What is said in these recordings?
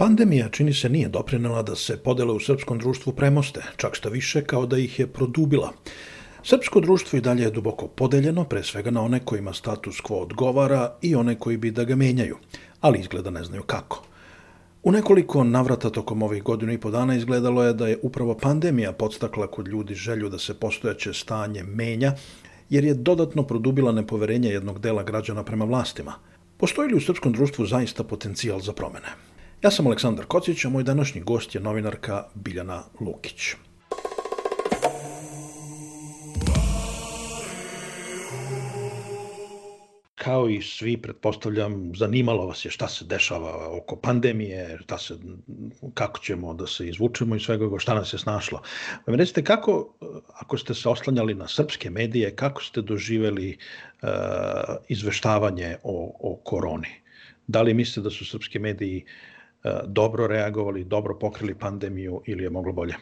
Pandemija čini se nije doprinela da se podele u srpskom društvu premoste, čak šta više kao da ih je produbila. Srpsko društvo i dalje je duboko podeljeno, pre svega na one kojima status quo odgovara i one koji bi da ga menjaju, ali izgleda ne znaju kako. U nekoliko navrata tokom ovih godina i po dana izgledalo je da je upravo pandemija podstakla kod ljudi želju da se postojaće stanje menja, jer je dodatno produbila nepoverenje jednog dela građana prema vlastima. Postoji li u srpskom društvu zaista potencijal za promene? Ja sam Aleksandar Kocić, a moj današnji gost je novinarka Biljana Lukić. kao i svi, pretpostavljam, zanimalo vas je šta se dešava oko pandemije, šta se, kako ćemo da se izvučemo i svega, šta nas je snašlo. Mi recite kako, ako ste se oslanjali na srpske medije, kako ste doživeli uh, izveštavanje o, o koroni? Da li mislite da su srpski mediji uh, dobro reagovali, dobro pokrili pandemiju ili je moglo bolje?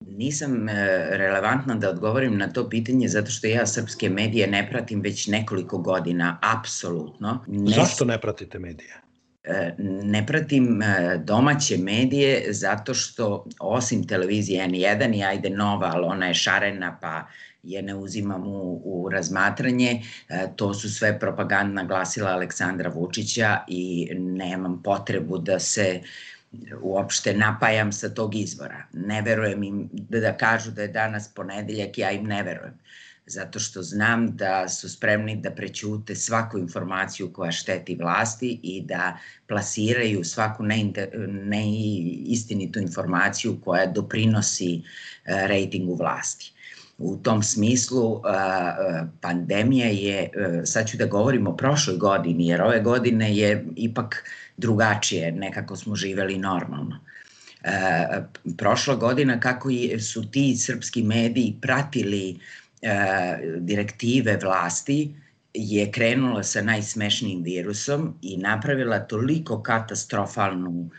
Nisam e, relevantna da odgovorim na to pitanje zato što ja srpske medije ne pratim već nekoliko godina, apsolutno. Ne... Zašto ne pratite medije? E, ne pratim e, domaće medije zato što osim televizije N1 i ajde nova, ali ona je šarena pa je ne uzimam u, u razmatranje, to su sve propagandna glasila Aleksandra Vučića i nemam potrebu da se uopšte napajam sa tog izvora. Ne verujem im da, da kažu da je danas ponedeljak, ja im ne verujem. Zato što znam da su spremni da prećute svaku informaciju koja šteti vlasti i da plasiraju svaku neistinitu informaciju koja doprinosi e, rejtingu vlasti. U tom smislu pandemija je, sad ću da govorim o prošloj godini, jer ove godine je ipak drugačije, nekako smo živeli normalno. Prošla godina kako su ti srpski mediji pratili direktive vlasti je krenula sa najsmešnijim virusom i napravila toliko katastrofalnu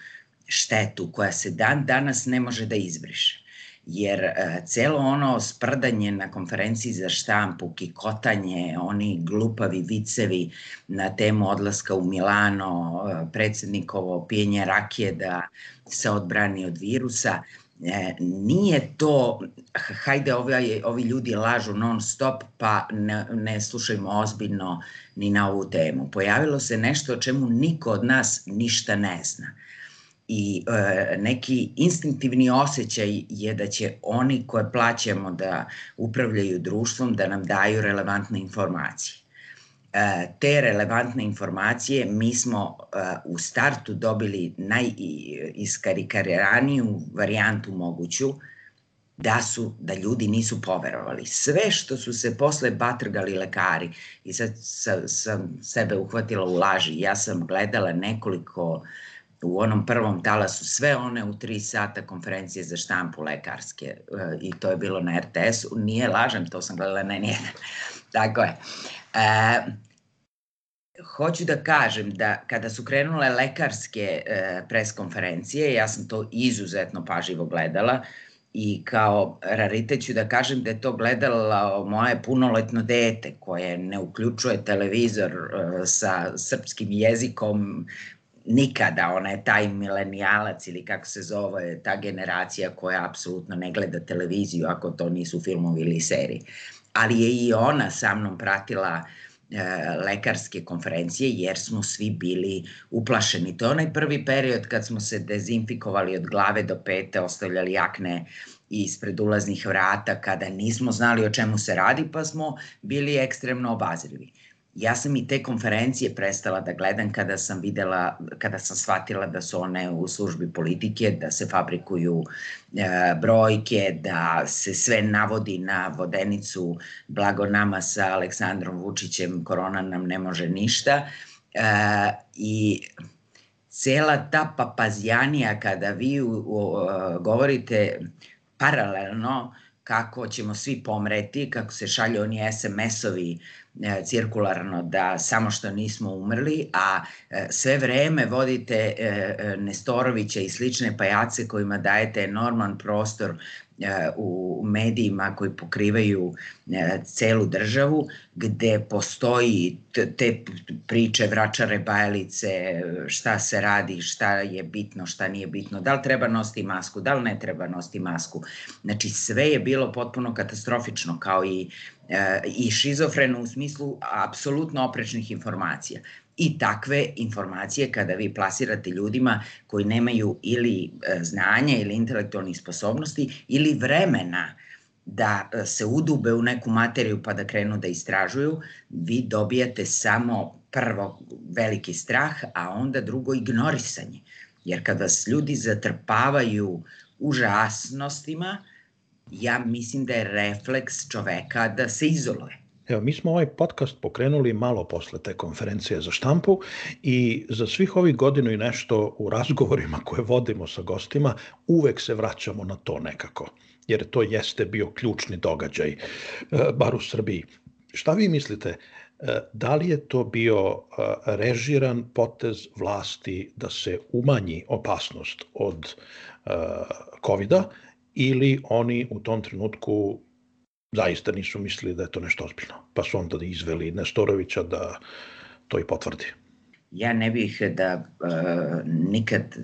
štetu koja se dan danas ne može da izbriše jer e, celo ono sprdanje na konferenciji za štampu, kikotanje, oni glupavi vicevi na temu odlaska u Milano, e, predsednikovo pijenje rakije da se odbrani od virusa, e, nije to, hajde ovi, ovi ljudi lažu non stop pa ne, ne slušajmo ozbiljno ni na ovu temu. Pojavilo se nešto o čemu niko od nas ništa ne zna i e, neki instinktivni osjećaj je da će oni koje plaćamo da upravljaju društvom da nam daju relevantne informacije. E, te relevantne informacije mi smo e, u startu dobili najiskarikariraniju varijantu moguću, da su da ljudi nisu poverovali. Sve što su se posle batrgali lekari i sad sam, sam sebe uhvatila u laži. Ja sam gledala nekoliko uh, u onom prvom talasu sve one u tri sata konferencije za štampu lekarske e, i to je bilo na RTS-u. Nije lažem, to sam gledala na nijedan. Tako je. E, hoću da kažem da kada su krenule lekarske e, preskonferencije, ja sam to izuzetno paživo gledala i kao raritet ću da kažem da je to gledala moje punoletno dete koje ne uključuje televizor e, sa srpskim jezikom nikada, ona je taj milenijalac ili kako se zove, ta generacija koja apsolutno ne gleda televiziju ako to nisu filmovi ili serije. Ali je i ona sa mnom pratila lekarske konferencije jer smo svi bili uplašeni. To je onaj prvi period kad smo se dezinfikovali od glave do pete, ostavljali jakne ispred ulaznih vrata kada nismo znali o čemu se radi pa smo bili ekstremno obazrivi. Ja sam i te konferencije prestala da gledam kada sam videla, kada sam shvatila da su one u službi politike, da se fabrikuju e, brojke, da se sve navodi na vodenicu blago nama sa Aleksandrom Vučićem, korona nam ne može ništa. E, I cela ta papazjanija kada vi u, u, govorite paralelno kako ćemo svi pomreti, kako se šalju oni SMS-ovi E, cirkularno da samo što nismo umrli, a e, sve vreme vodite e, Nestorovića i slične pajace kojima dajete enorman prostor u medijima koji pokrivaju celu državu, gde postoji te priče, vračare, bajalice, šta se radi, šta je bitno, šta nije bitno, da li treba nositi masku, da li ne treba nositi masku. Znači, sve je bilo potpuno katastrofično, kao i i šizofreno u smislu apsolutno oprečnih informacija. I takve informacije kada vi plasirate ljudima koji nemaju ili e, znanja ili intelektualnih sposobnosti ili vremena da e, se udube u neku materiju pa da krenu da istražuju, vi dobijate samo prvo veliki strah, a onda drugo ignorisanje. Jer kada vas ljudi zatrpavaju užasnostima, uh, ja mislim da je refleks čoveka da se izoluje. Evo, mi smo ovaj podcast pokrenuli malo posle te konferencije za štampu i za svih ovih godinu i nešto u razgovorima koje vodimo sa gostima uvek se vraćamo na to nekako, jer to jeste bio ključni događaj, e, bar u Srbiji. Šta vi mislite, e, da li je to bio e, režiran potez vlasti da se umanji opasnost od COVID-a ili oni u tom trenutku zaista nisu mislili da je to nešto ozbiljno, pa su onda izveli Nestorovića da to i potvrdi. Ja ne bih da uh, nikad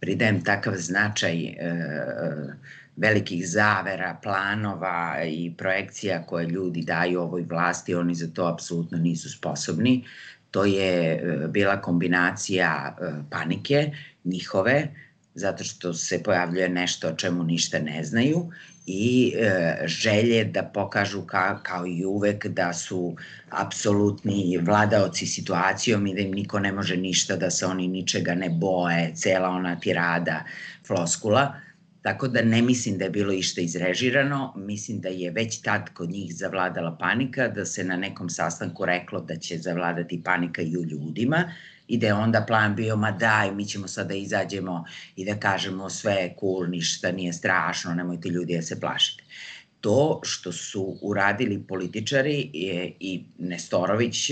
pridajem takav značaj uh, velikih zavera, planova i projekcija koje ljudi daju ovoj vlasti, oni za to apsolutno nisu sposobni. To je uh, bila kombinacija uh, panike njihove, zato što se pojavljuje nešto o čemu ništa ne znaju i e, želje da pokažu ka, kao i uvek da su apsolutni vladaoci situacijom i da im niko ne može ništa, da se oni ničega ne boje, cela ona tirada floskula. Tako da ne mislim da je bilo išta izrežirano, mislim da je već tad kod njih zavladala panika, da se na nekom sastanku reklo da će zavladati panika i u ljudima, i da je onda plan bio, ma daj, mi ćemo sada da izađemo i da kažemo sve je cool, ništa nije strašno, nemojte ljudi da se plašite. To što su uradili političari je, i Nestorović,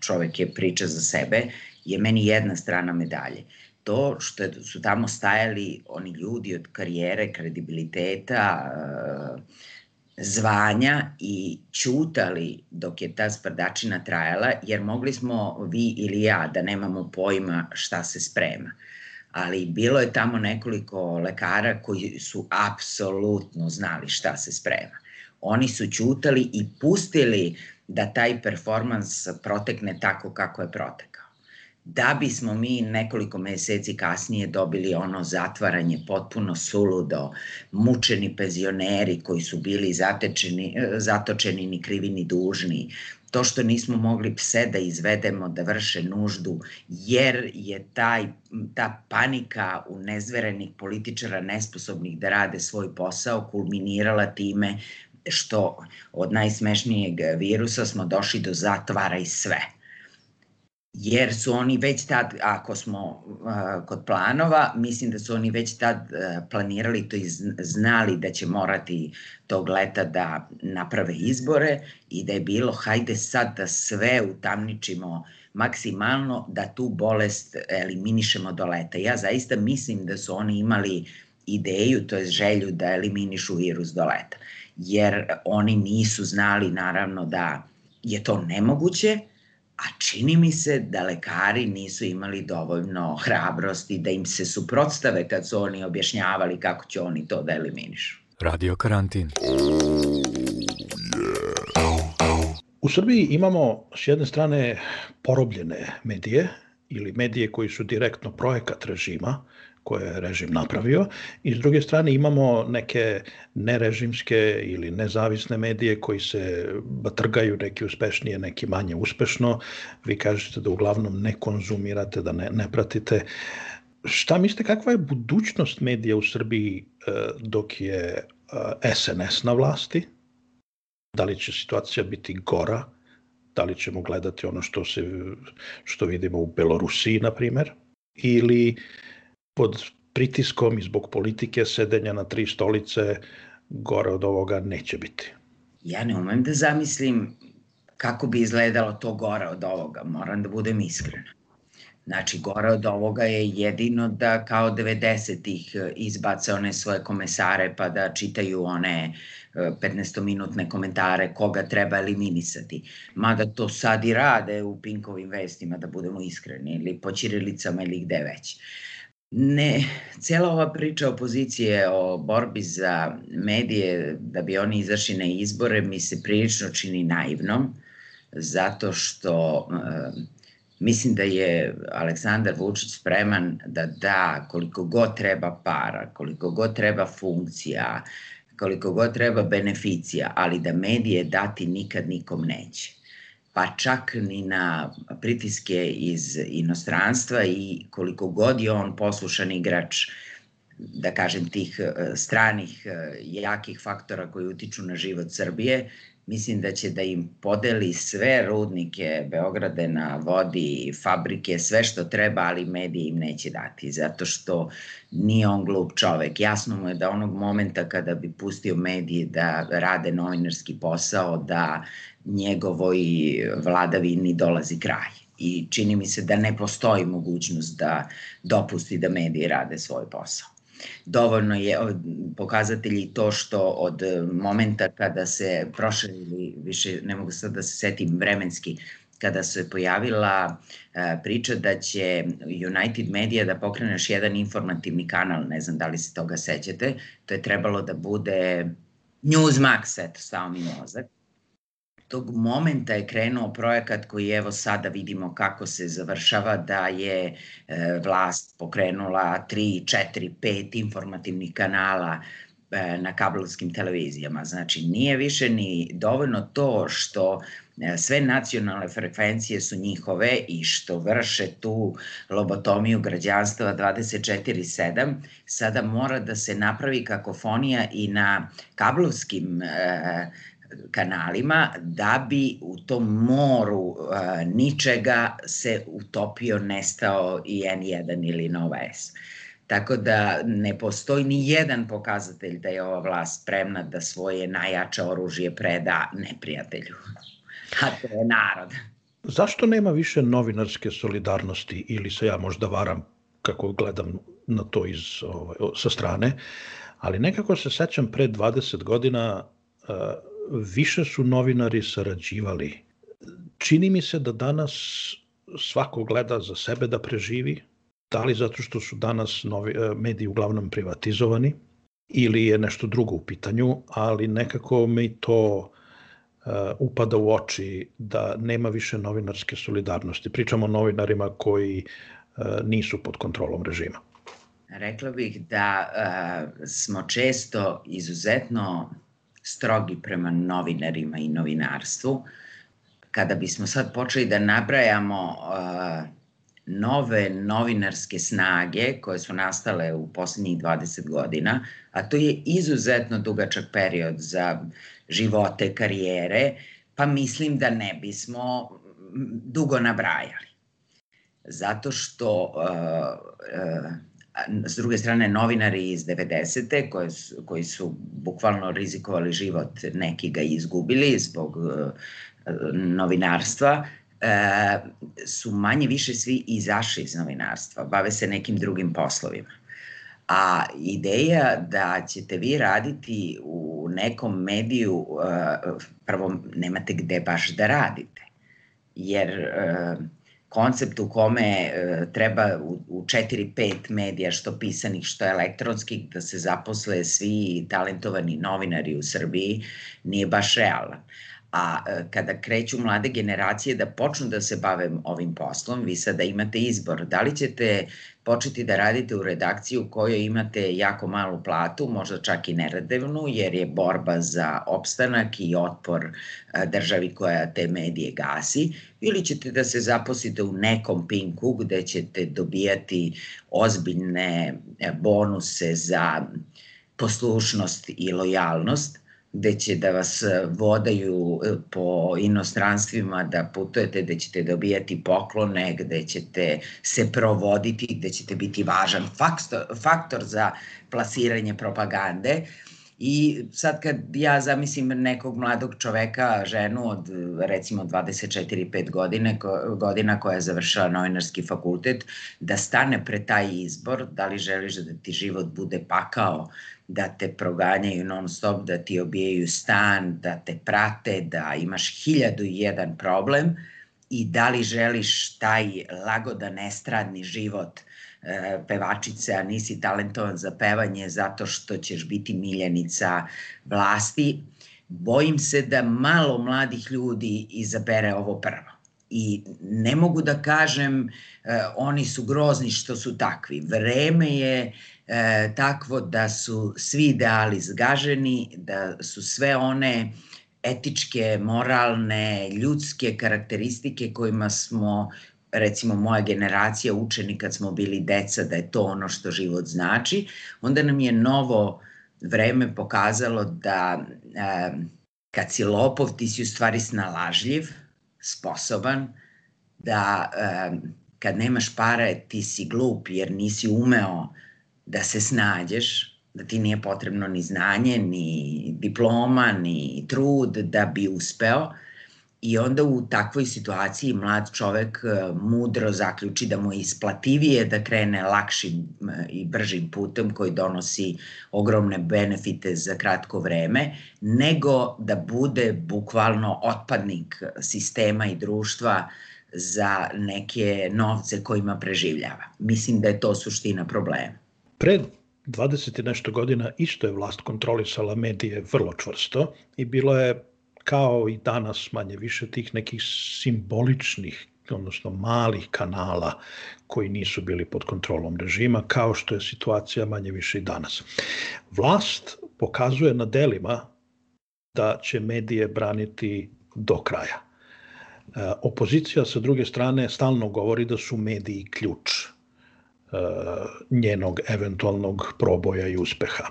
čovek je priča za sebe, je meni jedna strana medalje. To što su tamo stajali oni ljudi od karijere, kredibiliteta, zvanja i ćutali dok je ta sprdačina trajala, jer mogli smo vi ili ja da nemamo pojma šta se sprema. Ali bilo je tamo nekoliko lekara koji su apsolutno znali šta se sprema. Oni su ćutali i pustili da taj performans protekne tako kako je protekao da bismo mi nekoliko meseci kasnije dobili ono zatvaranje potpuno suludo, mučeni penzioneri koji su bili zatečeni, zatočeni ni krivi ni dužni, to što nismo mogli pse da izvedemo da vrše nuždu, jer je taj, ta panika u nezverenih političara nesposobnih da rade svoj posao kulminirala time što od najsmešnijeg virusa smo došli do zatvara i sve jer su oni već tad, ako smo uh, kod planova, mislim da su oni već tad uh, planirali to i znali da će morati tog leta da naprave izbore i da je bilo hajde sad da sve utamničimo maksimalno da tu bolest eliminišemo do leta. Ja zaista mislim da su oni imali ideju, to je želju da eliminišu virus do leta. Jer oni nisu znali naravno da je to nemoguće, a čini mi se da lekari nisu imali dovoljno hrabrosti da im se suprotstave kad su oni objašnjavali kako će oni to da eliminišu. Radio karantin. U Srbiji imamo s jedne strane porobljene medije ili medije koji su direktno projekat režima, koje je režim napravio i s druge strane imamo neke nerežimske ili nezavisne medije koji se batrgaju, neki uspešnije, neki manje uspešno. Vi kažete da uglavnom ne konzumirate, da ne, ne pratite. Šta mislite, kakva je budućnost medija u Srbiji e, dok je SNS na vlasti? Da li će situacija biti gora? Da li ćemo gledati ono što, se, što vidimo u Belorusiji, na primer? Ili pod pritiskom i zbog politike sedenja na tri stolice gore od ovoga neće biti? Ja ne umem da zamislim kako bi izgledalo to gore od ovoga, moram da budem iskrena. Znači, gore od ovoga je jedino da kao 90-ih e, izbace one svoje komesare pa da čitaju one 15-minutne e, komentare koga treba eliminisati. Mada to sad i rade u Pinkovim vestima, da budemo iskreni, ili po Čirilicama ili gde već. Ne, cela ova priča opozicije o borbi za medije da bi oni izašli na izbore mi se prilično čini naivnom, zato što uh, Mislim da je Aleksandar Vučić spreman da da koliko god treba para, koliko god treba funkcija, koliko god treba beneficija, ali da medije dati nikad nikom neće. Pa čak ni na pritiske iz inostranstva i koliko god je on poslušan igrač da kažem, tih e, stranih e, jakih faktora koji utiču na život Srbije, mislim da će da im podeli sve rudnike Beograde na vodi, fabrike, sve što treba, ali mediji im neće dati, zato što nije on glup čovek. Jasno mu je da onog momenta kada bi pustio medije da rade novinarski posao, da njegovoj vladavini dolazi kraj. I čini mi se da ne postoji mogućnost da dopusti da mediji rade svoj posao dovoljno je pokazatelji to što od momenta kada se prošle ili više ne mogu sad da se setim vremenski kada se pojavila priča da će United Media da pokrene još jedan informativni kanal, ne znam da li se toga sećate, to je trebalo da bude Newsmax, eto, stao mi mozak tog momenta je krenuo projekat koji evo sada vidimo kako se završava da je e, vlast pokrenula 3, 4, 5 informativnih kanala e, na kablovskim televizijama. Znači nije više ni dovoljno to što e, sve nacionalne frekvencije su njihove i što vrše tu lobotomiju građanstva 24-7, sada mora da se napravi kakofonija i na kablovskim e, kanalima da bi u tom moru uh, ničega se utopio, nestao i N1 ili Nova S. Tako da ne postoji ni jedan pokazatelj da je ova vlast spremna da svoje najjače oružje preda neprijatelju. A to je narod. Zašto nema više novinarske solidarnosti ili se ja možda varam kako gledam na to iz, ovaj, sa strane, ali nekako se sećam pre 20 godina uh, više su novinari sarađivali. Čini mi se da danas svako gleda za sebe da preživi, da li zato što su danas novi, e, mediji uglavnom privatizovani ili je nešto drugo u pitanju, ali nekako mi to uh, upada u oči da nema više novinarske solidarnosti. Pričamo o novinarima koji uh, nisu pod kontrolom režima. Rekla bih da uh, smo često izuzetno strogi prema novinarima i novinarstvu. Kada bismo sad počeli da nabrajamo nove novinarske snage koje su nastale u poslednjih 20 godina, a to je izuzetno dugačak period za živote, karijere, pa mislim da ne bismo dugo nabrajali. Zato što s druge strane novinari iz 90. Koji su, koji su bukvalno rizikovali život, neki ga izgubili zbog uh, novinarstva, uh, su manje više svi izašli iz novinarstva, bave se nekim drugim poslovima. A ideja da ćete vi raditi u nekom mediju, uh, prvo nemate gde baš da radite, jer uh, koncept u kome e, treba u, u 4-5 medija, što pisanih, što elektronskih, da se zaposle svi talentovani novinari u Srbiji, nije baš realan. A e, kada kreću mlade generacije da počnu da se bave ovim poslom, vi sada imate izbor. Da li ćete početi da radite u redakciji u kojoj imate jako malu platu, možda čak i neradevnu, jer je borba za opstanak i otpor e, državi koja te medije gasi, ili ćete da se zaposlite u nekom pinku gde ćete dobijati ozbiljne e, bonuse za poslušnost i lojalnost, gde će da vas e, vodaju e, po inostranstvima, da putujete, gde ćete dobijati poklone, gde ćete se provoditi, gde ćete biti važan faktor, faktor za plasiranje propagande. I sad kad ja zamislim nekog mladog čoveka, ženu od recimo 24-5 godine, godina koja je završila novinarski fakultet, da stane pre taj izbor, da li želiš da ti život bude pakao, da te proganjaju non stop, da ti obijaju stan, da te prate, da imaš hiljadu i jedan problem i da li želiš taj lagodan estradni život e, pevačice, a nisi talentovan za pevanje zato što ćeš biti miljenica vlasti, bojim se da malo mladih ljudi izabere ovo prvo. I ne mogu da kažem e, oni su grozni što su takvi. Vreme je e, takvo da su svi ideali zgaženi, da su sve one etičke, moralne, ljudske karakteristike kojima smo recimo moja generacija učeni kad smo bili deca da je to ono što život znači, onda nam je novo vreme pokazalo da e, kad si lopov ti si u stvari snalažljiv, sposoban, da kad nemaš pare ti si glup jer nisi umeo da se snađeš, da ti nije potrebno ni znanje, ni diploma, ni trud da bi uspeo. I onda u takvoj situaciji mlad čovek e, mudro zaključi da mu je isplativije da krene lakšim e, i bržim putem koji donosi ogromne benefite za kratko vreme, nego da bude bukvalno otpadnik sistema i društva za neke novce kojima preživljava. Mislim da je to suština problema. Pre 20 i nešto godina isto je vlast kontrolisala medije vrlo čvrsto i bilo je kao i danas manje više tih nekih simboličnih odnosno malih kanala koji nisu bili pod kontrolom režima, kao što je situacija manje više i danas. Vlast pokazuje na delima da će medije braniti do kraja. E, opozicija sa druge strane stalno govori da su mediji ključ E, njenog eventualnog proboja i uspeha.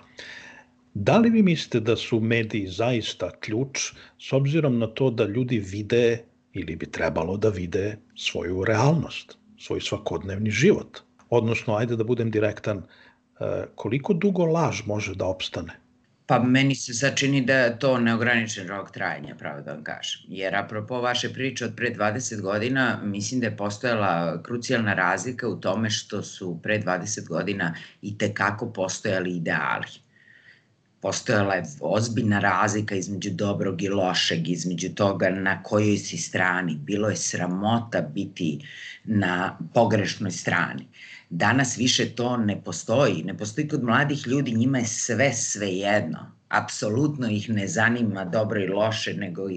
Da li vi mislite da su mediji zaista ključ s obzirom na to da ljudi vide ili bi trebalo da vide svoju realnost, svoj svakodnevni život? Odnosno, ajde da budem direktan, e, koliko dugo laž može da opstane? Pa meni se sad čini da je to neograničen rok trajanja, pravo da vam kažem. Jer apropo vaše priče od pre 20 godina, mislim da je postojala krucijalna razlika u tome što su pre 20 godina i tekako postojali ideali. Postojala je ozbiljna razlika između dobrog i lošeg, između toga na kojoj si strani. Bilo je sramota biti na pogrešnoj strani. Danas više to ne postoji. Ne postoji kod mladih ljudi, njima je sve sve jedno apsolutno ih ne zanima dobro i loše, nego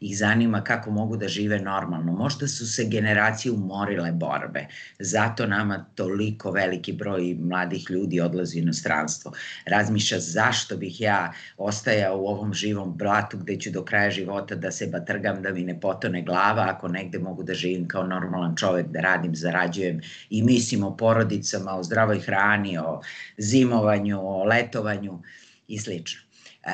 ih zanima kako mogu da žive normalno. Možda su se generacije umorile borbe, zato nama toliko veliki broj mladih ljudi odlazi u inostranstvo. Razmišlja zašto bih ja ostajao u ovom živom blatu gde ću do kraja života da se batrgam, da mi ne potone glava, ako negde mogu da živim kao normalan čovek, da radim, zarađujem i mislim o porodicama, o zdravoj hrani, o zimovanju, o letovanju i slično. E,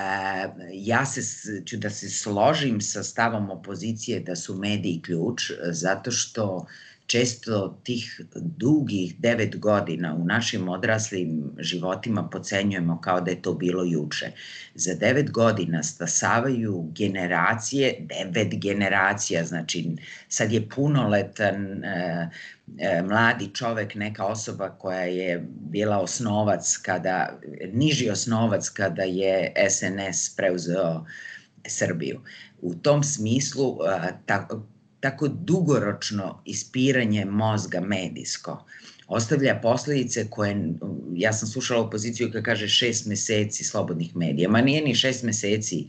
ja se, ću da se složim sa stavom opozicije da su mediji ključ, zato što često tih dugih devet godina u našim odraslim životima pocenjujemo kao da je to bilo juče. Za devet godina stasavaju generacije, devet generacija, znači sad je punoletan e, e, mladi čovek, neka osoba koja je bila osnovac kada, niži osnovac kada je SNS preuzeo Srbiju. U tom smislu, ta, tako dugoročno ispiranje mozga medijsko. Ostavlja posledice koje, ja sam slušala opoziciju koja kaže šest meseci slobodnih medija, ma nije ni šest meseci,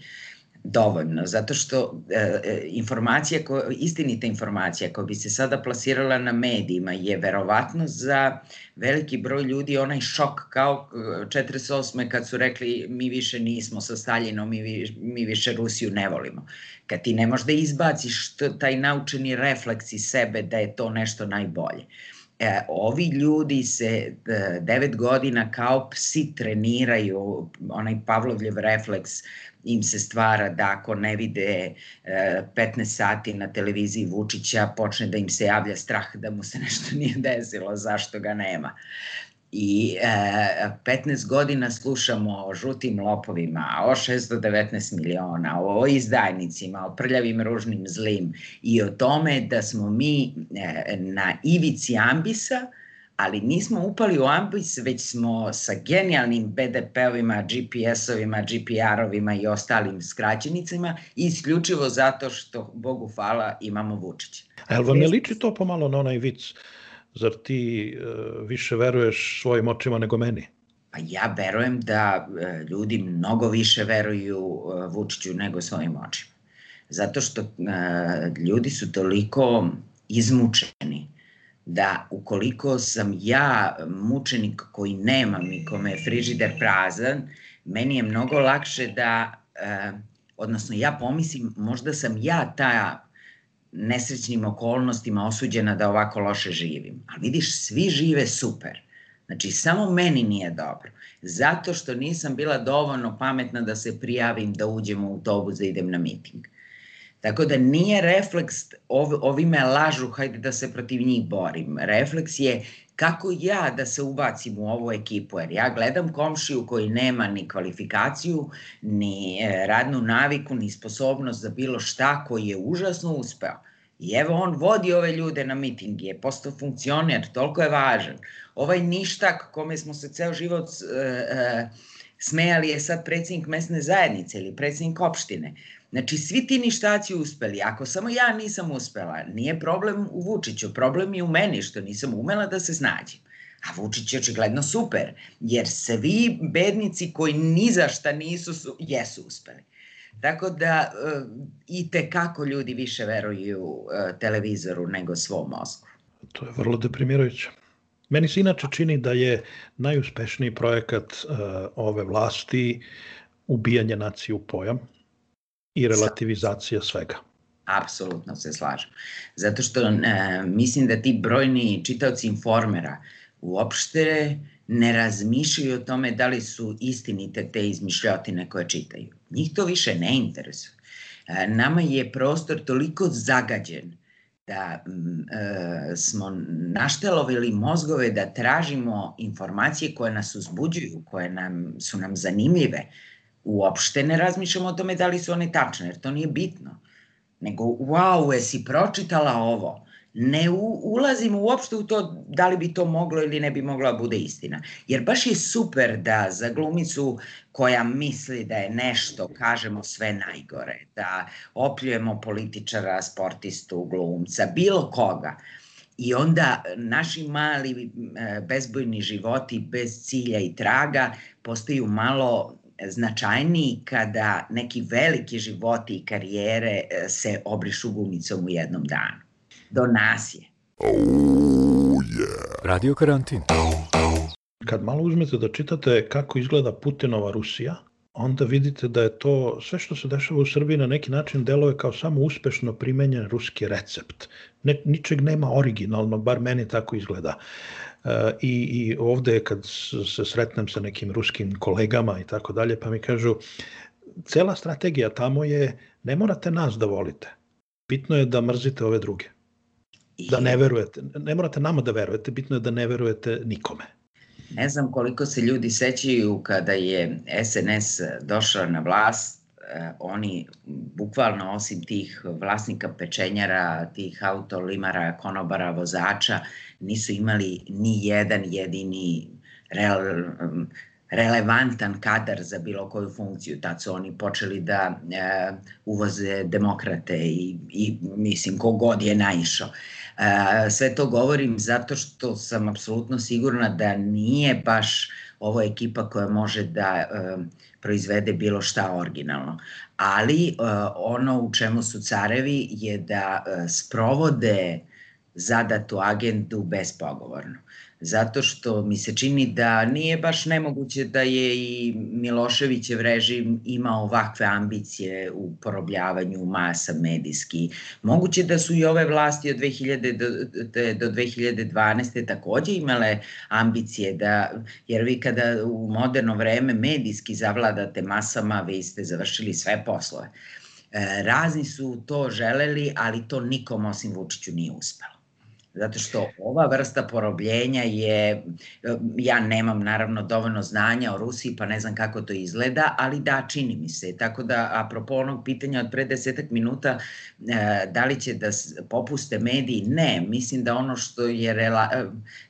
dovoljno, zato što e, e, informacija, ko, istinita informacija koja bi se sada plasirala na medijima je verovatno za veliki broj ljudi onaj šok kao 48. kad su rekli mi više nismo sa Staljinom, mi, vi, mi više Rusiju ne volimo. Kad ti ne možeš da izbaciš taj naučeni refleks iz sebe da je to nešto najbolje. E, ovi ljudi se e, devet godina kao psi treniraju onaj Pavlovljev refleks im se stvara da ako ne vide 15 e, sati na televiziji Vučića, počne da im se javlja strah da mu se nešto nije desilo, zašto ga nema. I e, 15 godina slušamo o žutim lopovima, o 619 miliona, o izdajnicima, o prljavim ružnim zlim i o tome da smo mi e, na ivici ambisa, ali nismo upali u ambis, već smo sa genijalnim BDP-ovima, GPS-ovima, GPR-ovima i ostalim skraćenicama isključivo zato što, Bogu hvala, imamo Vučića. A jel vam ne liči to pomalo na onaj vic? Zar ti uh, više veruješ svojim očima nego meni? Pa ja verujem da uh, ljudi mnogo više veruju uh, Vučiću nego svojim očima. Zato što uh, ljudi su toliko izmučeni da ukoliko sam ja mučenik koji nemam i kome je frižider prazan, meni je mnogo lakše da, e, odnosno ja pomislim, možda sam ja ta nesrećnim okolnostima osuđena da ovako loše živim. Ali vidiš, svi žive super. Znači, samo meni nije dobro. Zato što nisam bila dovoljno pametna da se prijavim da uđem u autobus da idem na miting. Tako da nije refleks, ov, ovi me lažu, hajde da se protiv njih borim. Refleks je kako ja da se ubacim u ovu ekipu, jer ja gledam komšiju koji nema ni kvalifikaciju, ni e, radnu naviku, ni sposobnost za bilo šta, koji je užasno uspeo. I evo on vodi ove ljude na miting, je postao funkcioner, toliko je važan. Ovaj ništak kome smo se ceo život uh, uh, smejali je sad predsjednik mesne zajednice ili predsjednik opštine. Znači, svi ti ništaci uspeli. Ako samo ja nisam uspela, nije problem u Vučiću, problem je u meni što nisam umela da se snađem. A Vučić je očigledno super, jer svi bednici koji ni za šta nisu, su, jesu uspeli. Tako da uh, i te kako ljudi više veruju uh, televizoru nego svom mozgu. To je vrlo deprimirajuće. Meni se inače čini da je najuspešniji projekat uh, ove vlasti ubijanje nacije u pojam i relativizacija svega. Apsolutno se slažem. Zato što e, mislim da ti brojni čitaoci informera uopšte ne razmišljaju o tome da li su istinite te izmišljotine koje čitaju. Njih to više ne interesuje. E, nama je prostor toliko zagađen da e, smo naštelovili mozgove da tražimo informacije koje nas uzbuđuju, koje nam, su nam zanimljive, uopšte ne razmišljamo o tome da li su one tačne, jer to nije bitno. Nego, wow, jesi pročitala ovo? Ne u, ulazimo uopšte u to da li bi to moglo ili ne bi mogla da bude istina. Jer baš je super da za glumicu koja misli da je nešto, kažemo sve najgore, da opljujemo političara, sportistu, glumca, bilo koga. I onda naši mali e, bezbojni životi bez cilja i traga postaju malo značajniji kada neki veliki životi i karijere e, se obrišu gumicom u jednom danu. Do nas je. Oh, yeah. Radio karantin. Kad malo uzmete da čitate kako izgleda Putinova Rusija, onda vidite da je to sve što se dešava u Srbiji na neki način deluje kao samo uspešno primenjen ruski recept. Ne, ničeg nema originalnog, bar meni tako izgleda. I, i ovde kad se sretnem sa nekim ruskim kolegama i tako dalje, pa mi kažu, cela strategija tamo je, ne morate nas da volite, bitno je da mrzite ove druge. Da ne verujete, ne morate nama da verujete, bitno je da ne verujete nikome. Ne znam koliko se ljudi sećaju kada je SNS došla na vlast, eh, oni bukvalno osim tih vlasnika pečenjara, tih autolimara, konobara, vozača, nisu imali ni jedan jedini real, relevantan kadar za bilo koju funkciju. Tad su oni počeli da e, uvoze demokrate i, i mislim kogod je naišao. E, sve to govorim zato što sam apsolutno sigurna da nije baš ovo ekipa koja može da proizvede bilo šta originalno. Ali ono u čemu su carevi je da sprovode zadatu agendu bespogovorno zato što mi se čini da nije baš nemoguće da je i Miloševićev režim imao ovakve ambicije u porobljavanju masa medijski. Moguće da su i ove vlasti od 2000 do, do 2012. takođe imale ambicije da, jer vi kada u moderno vreme medijski zavladate masama, vi ste završili sve poslove. E, razni su to želeli, ali to nikom osim Vučiću nije uspelo. Zato što ova vrsta porobljenja je, ja nemam naravno dovoljno znanja o Rusiji, pa ne znam kako to izgleda, ali da, čini mi se. Tako da, apropo onog pitanja od pre desetak minuta, e, da li će da popuste mediji? Ne, mislim da ono što je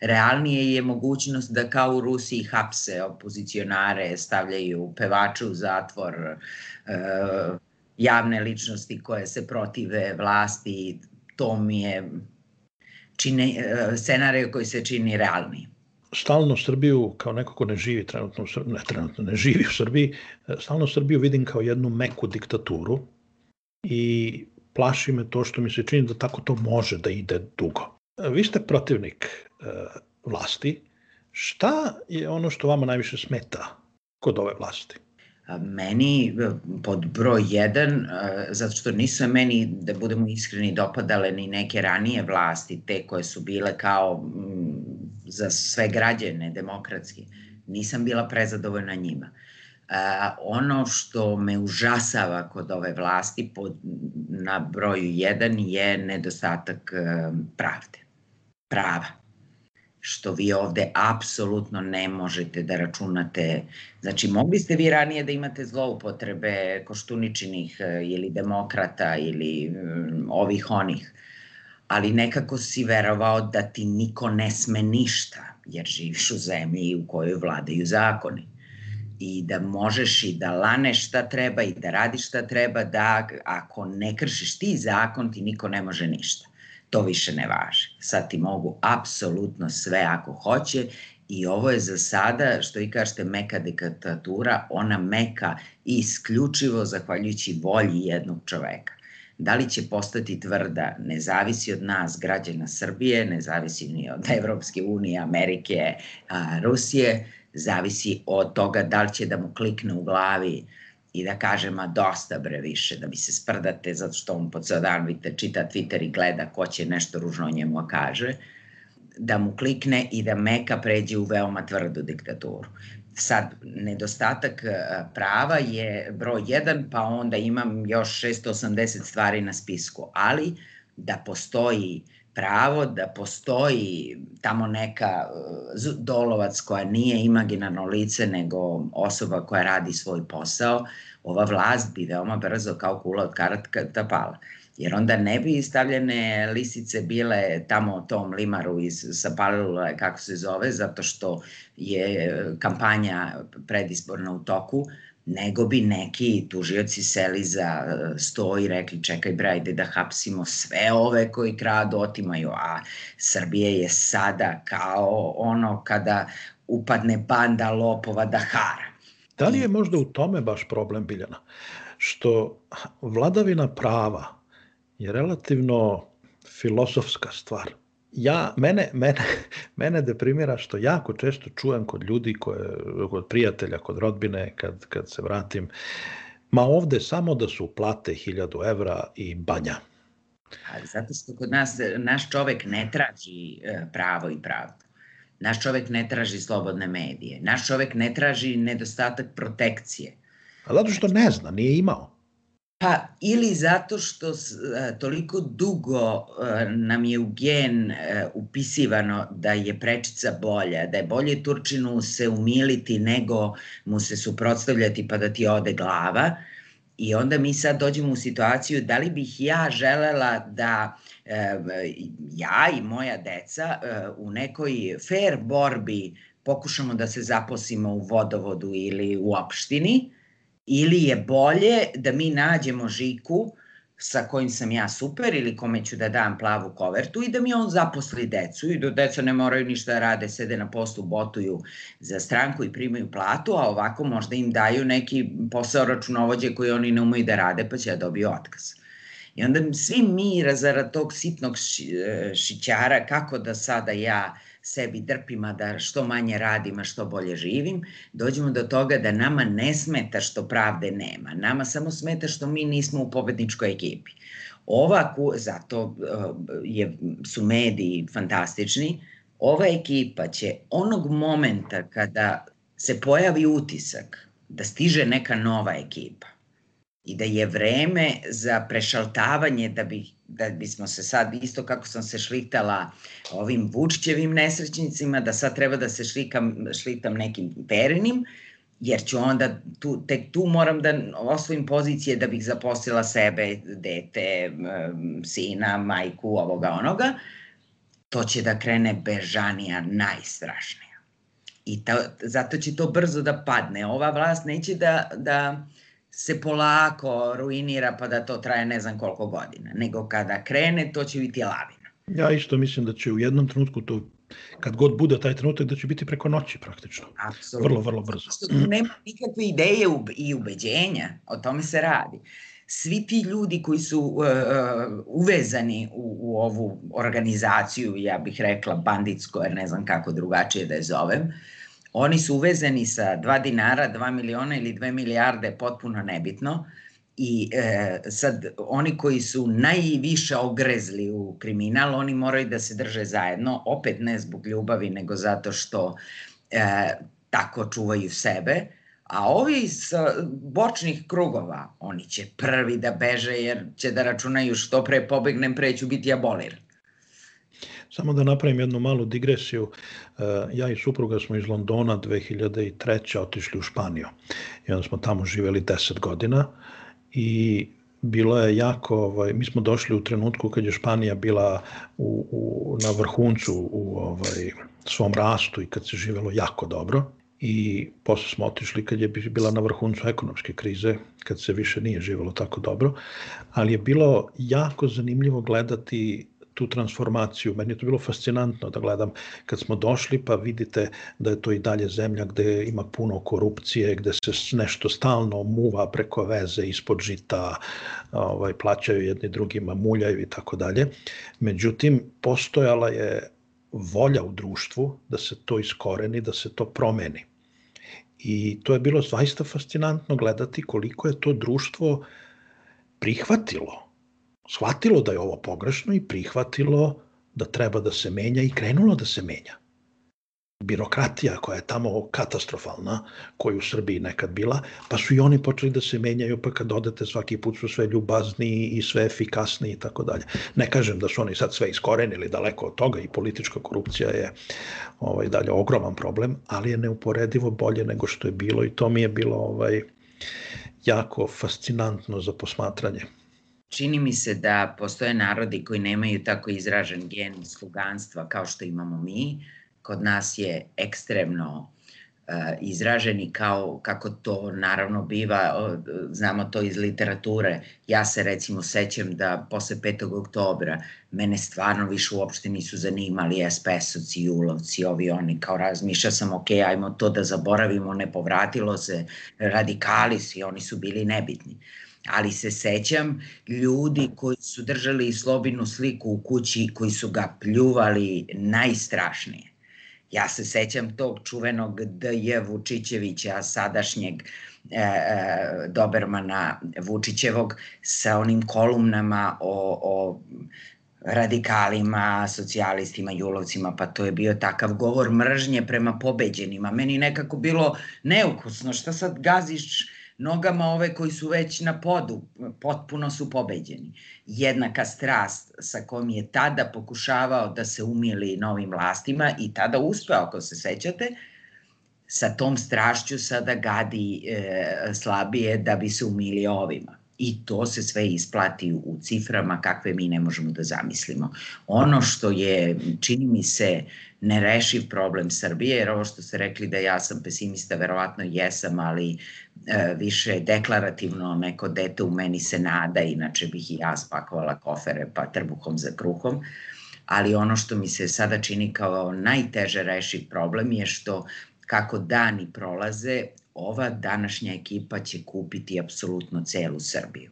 realnije je mogućnost da kao u Rusiji hapse opozicionare, stavljaju pevače u zatvor, e, javne ličnosti koje se protive vlasti, to mi je čine, e, scenariju koji se čini realni. Stalno Srbiju, kao neko ko ne živi trenutno ne trenutno ne živi u Srbiji, e, stalno Srbiju vidim kao jednu meku diktaturu i plaši me to što mi se čini da tako to može da ide dugo. E, vi ste protivnik vlasti. Šta je ono što vama najviše smeta kod ove vlasti? Meni pod broj jedan, zato što nisu meni, da budemo iskreni, dopadale ni neke ranije vlasti, te koje su bile kao za sve građane demokratski, nisam bila prezadovoljna njima. Ono što me užasava kod ove vlasti pod, na broju jedan je nedostatak pravde, prava što vi ovde apsolutno ne možete da računate. Znači, mogli ste vi ranije da imate zloupotrebe koštuničinih e, ili demokrata ili um, ovih onih, ali nekako si verovao da ti niko ne sme ništa, jer živiš u zemlji u kojoj vladaju zakoni i da možeš i da laneš šta treba i da radiš šta treba, da ako ne kršiš ti zakon, ti niko ne može ništa to više ne važi. Sad ti mogu apsolutno sve ako hoće i ovo je za sada, što i kažete, meka diktatura, ona meka isključivo zahvaljujući volji jednog čoveka. Da li će postati tvrda, ne zavisi od nas, građana Srbije, ne zavisi ni od Evropske unije, Amerike, a, Rusije, zavisi od toga da li će da mu klikne u glavi uh, i da kaže, ma dosta bre više, da bi se sprdate zato što on po ceo dan vidite, čita Twitter i gleda ko će nešto ružno o njemu a kaže, da mu klikne i da Meka pređe u veoma tvrdu diktaturu. Sad, nedostatak e, prava je broj 1, pa onda imam još 680 stvari na spisku, ali da postoji pravo da postoji tamo neka e, dolovac koja nije imaginarno lice nego osoba koja radi svoj posao, ova vlast bi veoma brzo kao kula od karata pala. Jer onda ne bi stavljene lisice bile tamo tom limaru iz Sapalila, kako se zove, zato što je kampanja predizborna u toku, nego bi neki tužioci seli za e, sto i rekli čekaj bre, ajde da hapsimo sve ove koji kradu, otimaju, a Srbije je sada kao ono kada upadne banda lopova da hara. Da li je možda u tome baš problem Biljana? Što vladavina prava je relativno filosofska stvar ja, mene, mene, mene deprimira što jako često čujem kod ljudi, koje, kod prijatelja, kod rodbine, kad, kad se vratim, ma ovde samo da su plate 1000 evra i banja. Ali zato što kod nas, naš čovek ne traži e, pravo i pravdu. Naš čovek ne traži slobodne medije. Naš čovek ne traži nedostatak protekcije. A zato što ne zna, nije imao. Pa ili zato što e, toliko dugo e, nam je u gen e, upisivano da je prečica bolja, da je bolje Turčinu se umiliti nego mu se suprotstavljati pa da ti ode glava. I onda mi sad dođemo u situaciju da li bih ja želela da ja i moja deca u nekoj fair borbi pokušamo da se zaposlimo u vodovodu ili u opštini, ili je bolje da mi nađemo Žiku sa kojim sam ja super ili kome ću da dam plavu kovertu i da mi on zaposli decu i da deca ne moraju ništa da rade, sede na postu, botuju za stranku i primaju platu, a ovako možda im daju neki posao računovođe koji oni ne umeju da rade pa će da dobiju otkaz. I onda svi mi razara tog sitnog e, šićara kako da sada ja sebi drpim, a da što manje radim, a što bolje živim, dođemo do toga da nama ne smeta što pravde nema. Nama samo smeta što mi nismo u pobedničkoj ekipi. Ova, zato e, je, su mediji fantastični, ova ekipa će onog momenta kada se pojavi utisak da stiže neka nova ekipa, i da je vreme za prešaltavanje da bi da bismo se sad isto kako sam se šlitala ovim Vučićevim nesrećnicima da sad treba da se šlikam šlitam nekim perinim jer ću onda tu, tek tu moram da osvojim pozicije da bih zaposlila sebe, dete, sina, majku, ovoga, onoga, to će da krene bežanija najstrašnija. I ta, zato će to brzo da padne. Ova vlast neće da, da se polako ruinira pa da to traje ne znam koliko godina, nego kada krene to će biti lavina. Ja isto mislim da će u jednom trenutku to kad god bude taj trenutak da će biti preko noći praktično. Apsolutno. Vrlo, vrlo brzo. Tu nema nikakve ideje i ubeđenja, o tome se radi. Svi ti ljudi koji su uh, uvezani u, u ovu organizaciju, ja bih rekla banditsko, jer ne znam kako drugačije da je zovem, uh, Oni su uvezeni sa 2 dinara, 2 miliona ili 2 milijarde, potpuno nebitno. I e, sad oni koji su najviše ogrezli u kriminal, oni moraju da se drže zajedno, opet ne zbog ljubavi, nego zato što e, tako čuvaju sebe. A ovi iz bočnih krugova, oni će prvi da beže jer će da računaju što pre pobegnem, pre ću biti aboliran. Samo da napravim jednu malu digresiju. E, ja i supruga smo iz Londona 2003. otišli u Španiju. I onda smo tamo živeli 10 godina i bilo je jako, ovaj, mi smo došli u trenutku kad je Španija bila u, u, na vrhuncu u ovaj, svom rastu i kad se živelo jako dobro i posle smo otišli kad je bila na vrhuncu ekonomske krize, kad se više nije živelo tako dobro, ali je bilo jako zanimljivo gledati tu transformaciju. Meni je to bilo fascinantno da gledam kad smo došli pa vidite da je to i dalje zemlja gde ima puno korupcije, gde se nešto stalno muva preko veze ispod žita, ovaj, plaćaju jedni drugima, muljaju i tako dalje. Međutim, postojala je volja u društvu da se to iskoreni, da se to promeni. I to je bilo zaista fascinantno gledati koliko je to društvo prihvatilo shvatilo da je ovo pogrešno i prihvatilo da treba da se menja i krenulo da se menja. Birokratija koja je tamo katastrofalna, koju u Srbiji nekad bila, pa su i oni počeli da se menjaju, pa kad odete svaki put su sve ljubazniji i sve efikasniji i tako dalje. Ne kažem da su oni sad sve iskorenili daleko od toga i politička korupcija je ovaj, dalje ogroman problem, ali je neuporedivo bolje nego što je bilo i to mi je bilo ovaj, jako fascinantno za posmatranje čini mi se da postoje narodi koji nemaju tako izražen gen sluganstva kao što imamo mi. Kod nas je ekstremno uh, izraženi kao kako to naravno biva, znamo to iz literature. Ja se recimo sećam da posle 5. oktobra mene stvarno više uopšte nisu zanimali SPS-ovci, Julovci, ovi oni, kao razmišlja sam, ok, ajmo to da zaboravimo, ne povratilo se, radikali svi, oni su bili nebitni. Uh, ali se sećam ljudi koji su držali slobinu sliku u kući koji su ga pljuvali najstrašnije. Ja se sećam tog čuvenog D.J. Vučićevića, sadašnjeg e, e, Dobermana Vučićevog, sa onim kolumnama o, o radikalima, socijalistima, julovcima, pa to je bio takav govor mržnje prema pobeđenima. Meni nekako bilo neukusno, šta sad gaziš nogama ove koji su već na podu, potpuno su pobeđeni. Jednaka strast sa kojom je tada pokušavao da se umili novim vlastima i tada uspeo, ako se sećate, sa tom strašću sada gadi e, slabije da bi se umili ovima. I to se sve isplati u ciframa kakve mi ne možemo da zamislimo. Ono što je, čini mi se, nerešiv problem Srbije, jer ovo što ste rekli da ja sam pesimista, verovatno jesam, ali e, više deklarativno neko dete u meni se nada, inače bih i ja spakovala kofere pa trbuhom za kruhom, ali ono što mi se sada čini kao najteže rešiv problem je što kako dani prolaze, ova današnja ekipa će kupiti apsolutno celu Srbiju.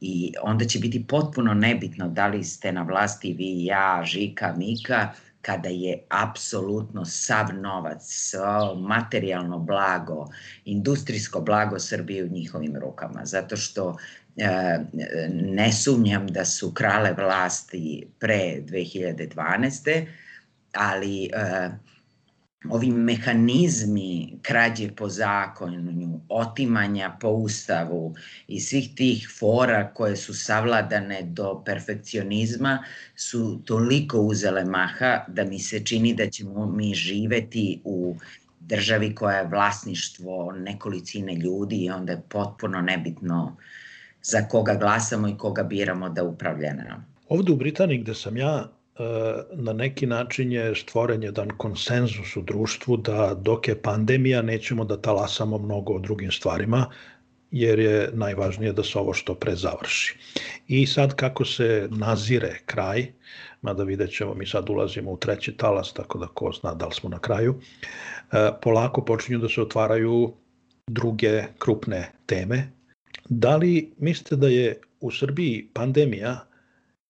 I onda će biti potpuno nebitno da li ste na vlasti vi, ja, Žika, Mika, kada je apsolutno sav novac, svo materijalno blago, industrijsko blago Srbije u njihovim rukama. Zato što e, ne sumnjam da su krale vlasti pre 2012. ali e, ovi mehanizmi krađe po zakonu, otimanja po ustavu i svih tih fora koje su savladane do perfekcionizma su toliko uzele maha da mi se čini da ćemo mi živeti u državi koja je vlasništvo nekolicine ljudi i onda je potpuno nebitno za koga glasamo i koga biramo da upravlja nam. Ovde u Britaniji gde sam ja, na neki način je stvoren jedan konsenzus u društvu da dok je pandemija nećemo da talasamo mnogo o drugim stvarima, jer je najvažnije da se ovo što pre završi. I sad kako se nazire kraj, mada vidjet ćemo, mi sad ulazimo u treći talas, tako da ko zna da li smo na kraju, e, polako počinju da se otvaraju druge krupne teme. Da li mislite da je u Srbiji pandemija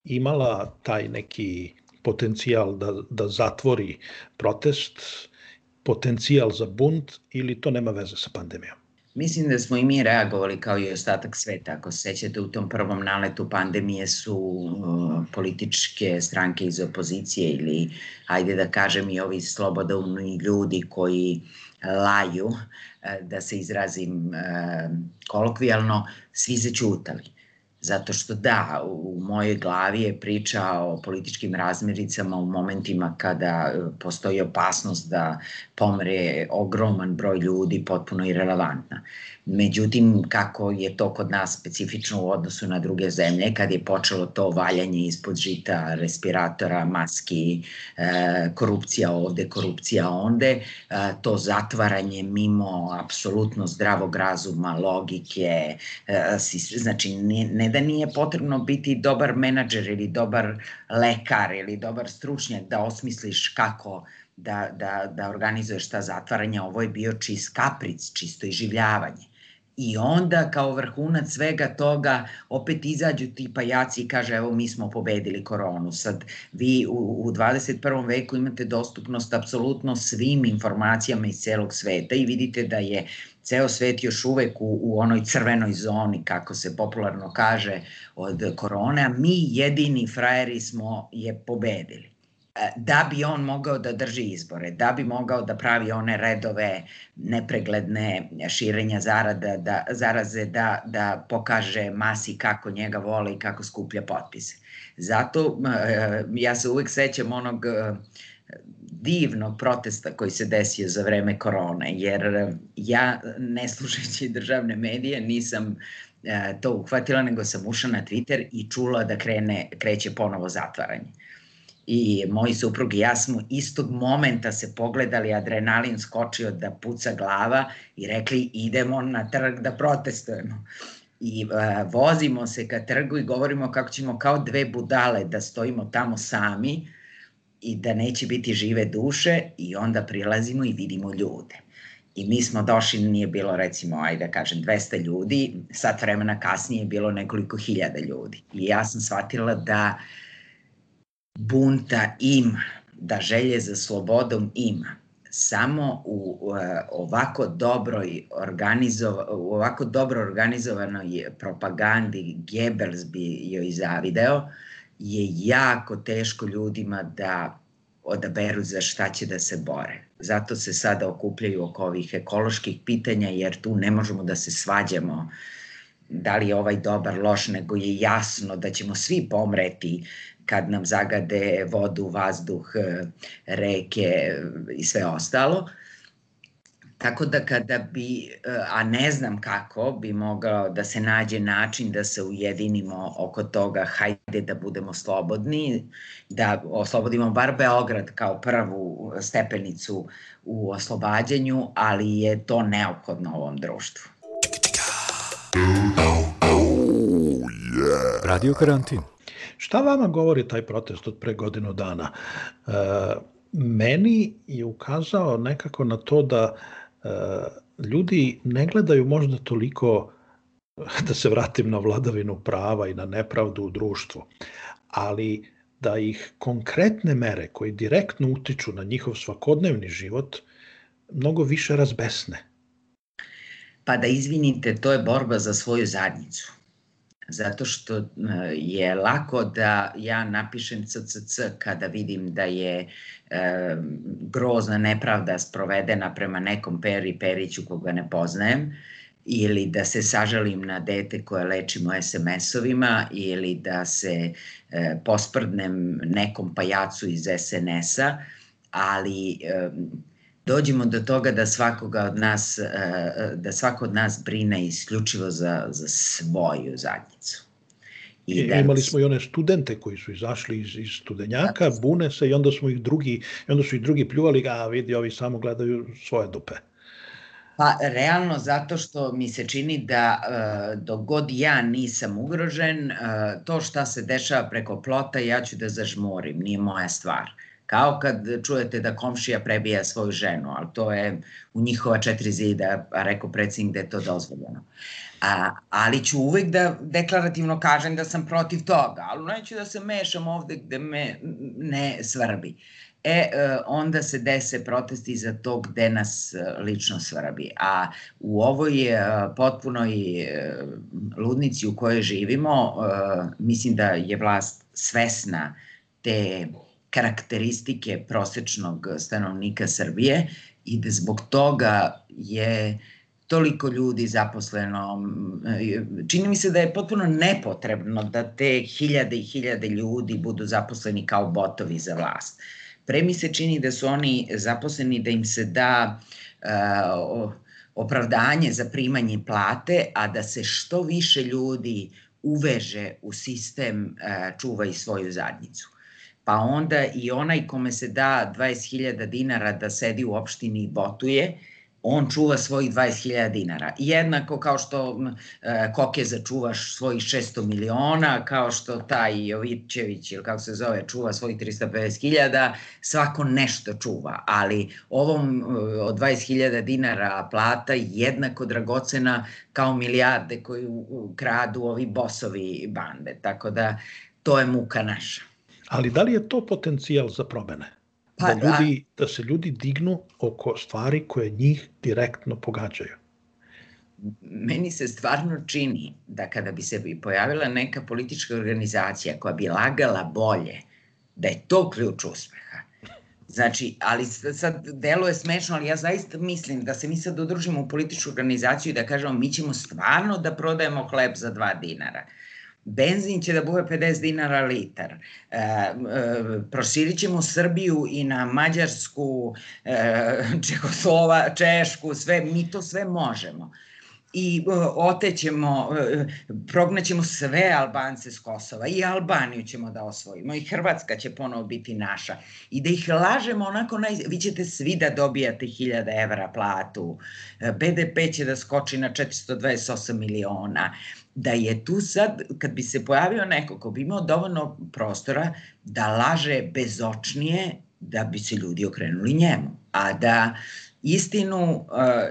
imala taj neki potencijal da, da zatvori protest, potencijal za bunt ili to nema veze sa pandemijom? Mislim da smo i mi reagovali kao i ostatak sveta. Ako se sećate, u tom prvom naletu pandemije su uh, političke stranke iz opozicije ili, ajde da kažem, i ovi slobodovni ljudi koji laju, uh, da se izrazim uh, kolokvijalno, svi začutali. Zato što da, u mojoj glavi je priča o političkim razmiricama u momentima kada e, postoji opasnost da pomre ogroman broj ljudi potpuno irelevantna. Međutim, kako je to kod nas specifično u odnosu na druge zemlje, kad je počelo to valjanje ispod žita, respiratora, maski, e, korupcija ovde, korupcija onde, e, to zatvaranje mimo apsolutno zdravog razuma, logike, znači ne, ne da nije potrebno biti dobar menadžer ili dobar lekar ili dobar stručnjak da osmisliš kako da, da, da organizuješ ta zatvaranja, ovo je bio čist kapric, čisto iživljavanje. I onda kao vrhunac svega toga opet izađu ti pajaci i kaže evo mi smo pobedili koronu. Sad vi u, u 21. veku imate dostupnost apsolutno svim informacijama iz celog sveta i vidite da je ceo svet još uvek u, u onoj crvenoj zoni, kako se popularno kaže, od korone, a mi jedini frajeri smo je pobedili da bi on mogao da drži izbore, da bi mogao da pravi one redove nepregledne širenja zarada, da, zaraze, da, da pokaže masi kako njega vole i kako skuplja potpise. Zato ja se uvek sećam onog divnog protesta koji se desio za vreme korone, jer ja, ne slušajući državne medije, nisam to uhvatila, nego sam ušla na Twitter i čula da krene, kreće ponovo zatvaranje i moj suprug i ja smo istog momenta se pogledali, adrenalin skočio da puca glava i rekli idemo na trg da protestujemo. I uh, vozimo se ka trgu i govorimo kako ćemo kao dve budale da stojimo tamo sami i da neće biti žive duše i onda prilazimo i vidimo ljude. I mi smo došli, nije bilo recimo, ajde da kažem, 200 ljudi, sat vremena kasnije je bilo nekoliko hiljada ljudi. I ja sam shvatila da uh, bunta ima, da želje za slobodom ima. Samo u ovako dobroj organizova, u ovako dobro organizovanoj propagandi Goebbels bi joj zavideo, je jako teško ljudima da odaberu za šta će da se bore. Zato se sada okupljaju oko ovih ekoloških pitanja, jer tu ne možemo da se svađamo da li je ovaj dobar, loš, nego je jasno da ćemo svi pomreti kad nam zagade vodu, vazduh, e, reke i sve ostalo. Tako da kada bi, a ne znam kako, bi mogao da se nađe način da se ujedinimo oko toga, hajde da budemo slobodni, da oslobodimo bar Beograd kao prvu stepenicu u oslobađanju, ali je to neophodno ovom društvu. Radio karantin. Šta vama govori taj protest od pre godinu dana? E, meni je ukazao nekako na to da e, ljudi ne gledaju možda toliko da se vratim na vladavinu prava i na nepravdu u društvu, ali da ih konkretne mere koji direktno utiču na njihov svakodnevni život mnogo više razbesne. Pa da izvinite, to je borba za svoju zadnjicu zato što e, je lako da ja napišem CCC kada vidim da je e, grozna nepravda sprovedena prema nekom Peri Periću koga ne poznajem ili da se sažalim na dete koje lečimo SMS-ovima ili da se e, posprdnem nekom pajacu iz SNS-a, ali e, dođemo do toga da svakoga od nas, e, e, da svako od nas brine isključivo za, za svoju zadnjicu. I, I da... imali smo i one studente koji su izašli iz, iz studenjaka, da. bune se i onda smo ih drugi, i onda su ih drugi pljuvali, a vidi, ovi samo gledaju svoje dupe. Pa realno zato što mi se čini da e, dok god ja nisam ugrožen, e, to šta se dešava preko plota ja ću da zažmorim, nije moja stvar. Kao kad čujete da komšija prebija svoju ženu, ali to je u njihova četiri zida, a rekao predsjednik da je to dozvoljeno. A, ali ću uvek da deklarativno kažem da sam protiv toga, ali neću da se mešam ovde gde me ne svrbi. E, e onda se dese protesti za to gde nas e, lično svrbi. A u ovoj e, potpunoj ludnici u kojoj živimo, mislim da je vlast svesna te karakteristike prosečnog stanovnika Srbije i da zbog toga je toliko ljudi zaposleno. Čini mi se da je potpuno nepotrebno da te hiljade i hiljade ljudi budu zaposleni kao botovi za vlast. Pre mi se čini da su oni zaposleni da im se da uh, opravdanje za primanje plate, a da se što više ljudi uveže u sistem uh, čuva i svoju zadnjicu pa onda i onaj kome se da 20.000 dinara da sedi u opštini i botuje, on čuva svojih 20.000 dinara. Jednako kao što e, Koke začuvaš svojih 600 miliona, kao što taj Jovićević ili kako se zove čuva svojih 350.000, svako nešto čuva, ali ovom e, od 20.000 dinara plata jednako dragocena kao milijarde koju kradu ovi bosovi bande. Tako da to je muka naša. Ali da li je to potencijal za promene? Pa, da, ljudi, da se ljudi dignu oko stvari koje njih direktno pogađaju. Meni se stvarno čini da kada bi se pojavila neka politička organizacija koja bi lagala bolje, da je to ključ uspeha. Znači, ali sad delo je smešno, ali ja zaista mislim da se mi sad udružimo u političku organizaciju i da kažemo mi ćemo stvarno da prodajemo hleb za dva dinara benzin će da bude 50 dinara litar. E, e, proširit ćemo Srbiju i na Mađarsku, e, Čekoslova, Češku, sve, mi to sve možemo. I e, otećemo, e, prognaćemo sve Albance s Kosova i Albaniju ćemo da osvojimo i Hrvatska će ponovo biti naša. I da ih lažemo onako, naj... vi ćete svi da dobijate 1000 evra platu, e, BDP će da skoči na 428 miliona, da je tu sad, kad bi se pojavio neko ko bi imao dovoljno prostora da laže bezočnije, da bi se ljudi okrenuli njemu. A da istinu uh,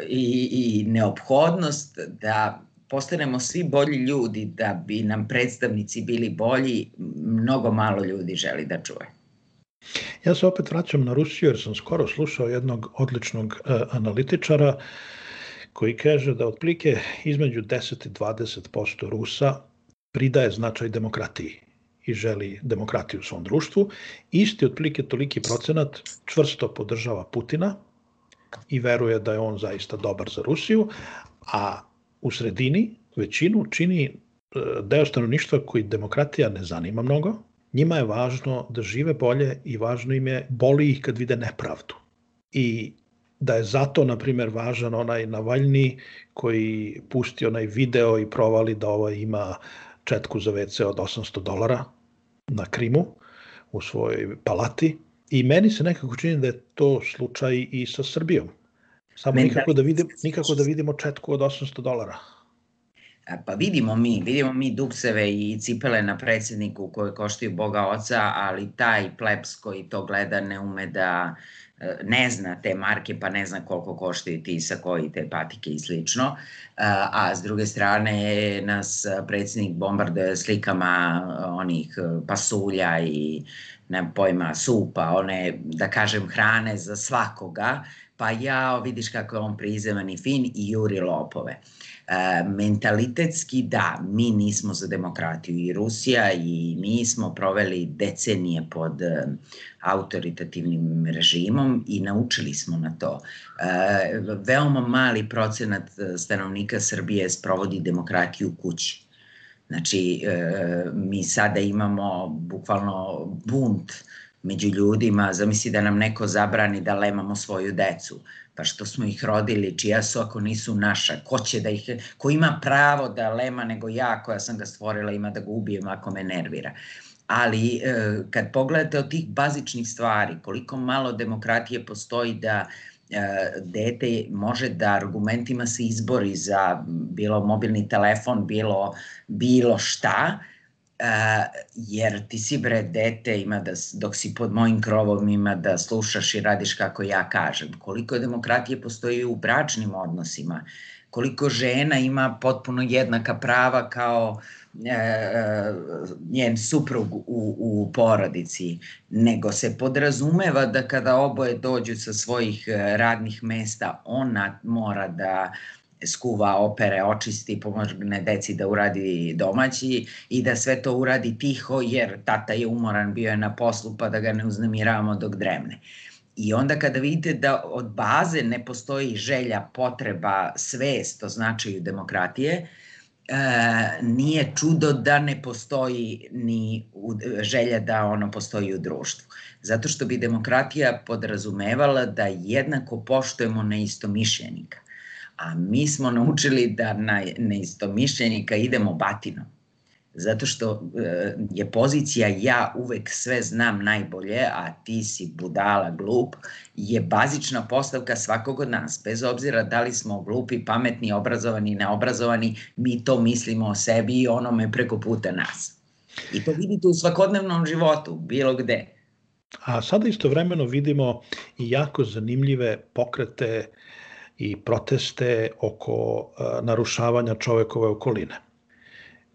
i, i neophodnost da postanemo svi bolji ljudi, da bi nam predstavnici bili bolji, mnogo malo ljudi želi da čuje. Ja se opet vraćam na Rusiju jer sam skoro slušao jednog odličnog uh, analitičara uh, koji kaže da otplike između 10 i 20% Rusa pridaje značaj demokratiji i želi demokratiju u svom društvu. Isti otplike toliki procenat čvrsto podržava Putina i veruje da je on zaista dobar za Rusiju, a u sredini većinu čini e, deo stanovništva koji demokratija ne zanima mnogo. Njima je važno da žive bolje i važno im je, boli ih kad vide nepravdu. I da je zato, na primjer, važan onaj Navalni koji pusti onaj video i provali da ovaj ima četku za WC od 800 dolara na Krimu u svojoj palati i meni se nekako čini da je to slučaj i sa Srbijom. Samo nikako da, vidimo, nikako da vidimo četku od 800 dolara. Pa vidimo mi, vidimo mi dukseve i cipele na predsjedniku koje koštaju Boga Oca, ali taj plebs koji to gleda ne ume da ne zna te marke, pa ne zna koliko koštaju ti sa koji te patike i slično. A s druge strane nas predsjednik bombarduje slikama onih pasulja i ne pojma, supa, one, da kažem, hrane za svakoga, pa ja, vidiš kako je on prizeman i fin i juri lopove. E, mentalitetski da, mi nismo za demokratiju i Rusija i mi smo proveli decenije pod e, autoritativnim režimom i naučili smo na to. E, veoma mali procenat stanovnika Srbije sprovodi demokratiju kući. Znači, e, mi sada imamo bukvalno bunt među ljudima, zamisli da nam neko zabrani da lemamo svoju decu, pa što smo ih rodili, čija su ako nisu naša, ko će da ih, ko ima pravo da lema nego ja koja sam ga stvorila ima da ga ubijem ako me nervira. Ali e, kad pogledate od tih bazičnih stvari, koliko malo demokratije postoji da e, dete može da argumentima se izbori za bilo mobilni telefon, bilo bilo šta, Uh, jer ti si bre dete ima da, dok si pod mojim krovom ima da slušaš i radiš kako ja kažem. Koliko demokratije postoji u bračnim odnosima, koliko žena ima potpuno jednaka prava kao e, e, njen suprug u, u porodici, nego se podrazumeva da kada oboje dođu sa svojih e, radnih mesta, ona mora da skuva opere, očisti, pomogne deci da uradi domaći i da sve to uradi tiho jer tata je umoran, bio je na poslu pa da ga ne uznemiravamo dok dremne. I onda kada vidite da od baze ne postoji želja, potreba, svest o značaju demokratije, e, nije čudo da ne postoji ni želja da ono postoji u društvu. Zato što bi demokratija podrazumevala da jednako poštujemo neistomišljenika a mi smo naučili da na neistomišljenika idemo batinom. Zato što e, je pozicija ja uvek sve znam najbolje, a ti si budala, glup, je bazična postavka svakog od nas. Bez obzira da li smo glupi, pametni, obrazovani, neobrazovani, mi to mislimo o sebi i onome preko puta nas. I to vidite u svakodnevnom životu, bilo gde. A sada istovremeno vidimo i jako zanimljive pokrete uh, i proteste oko narušavanja čovekove okoline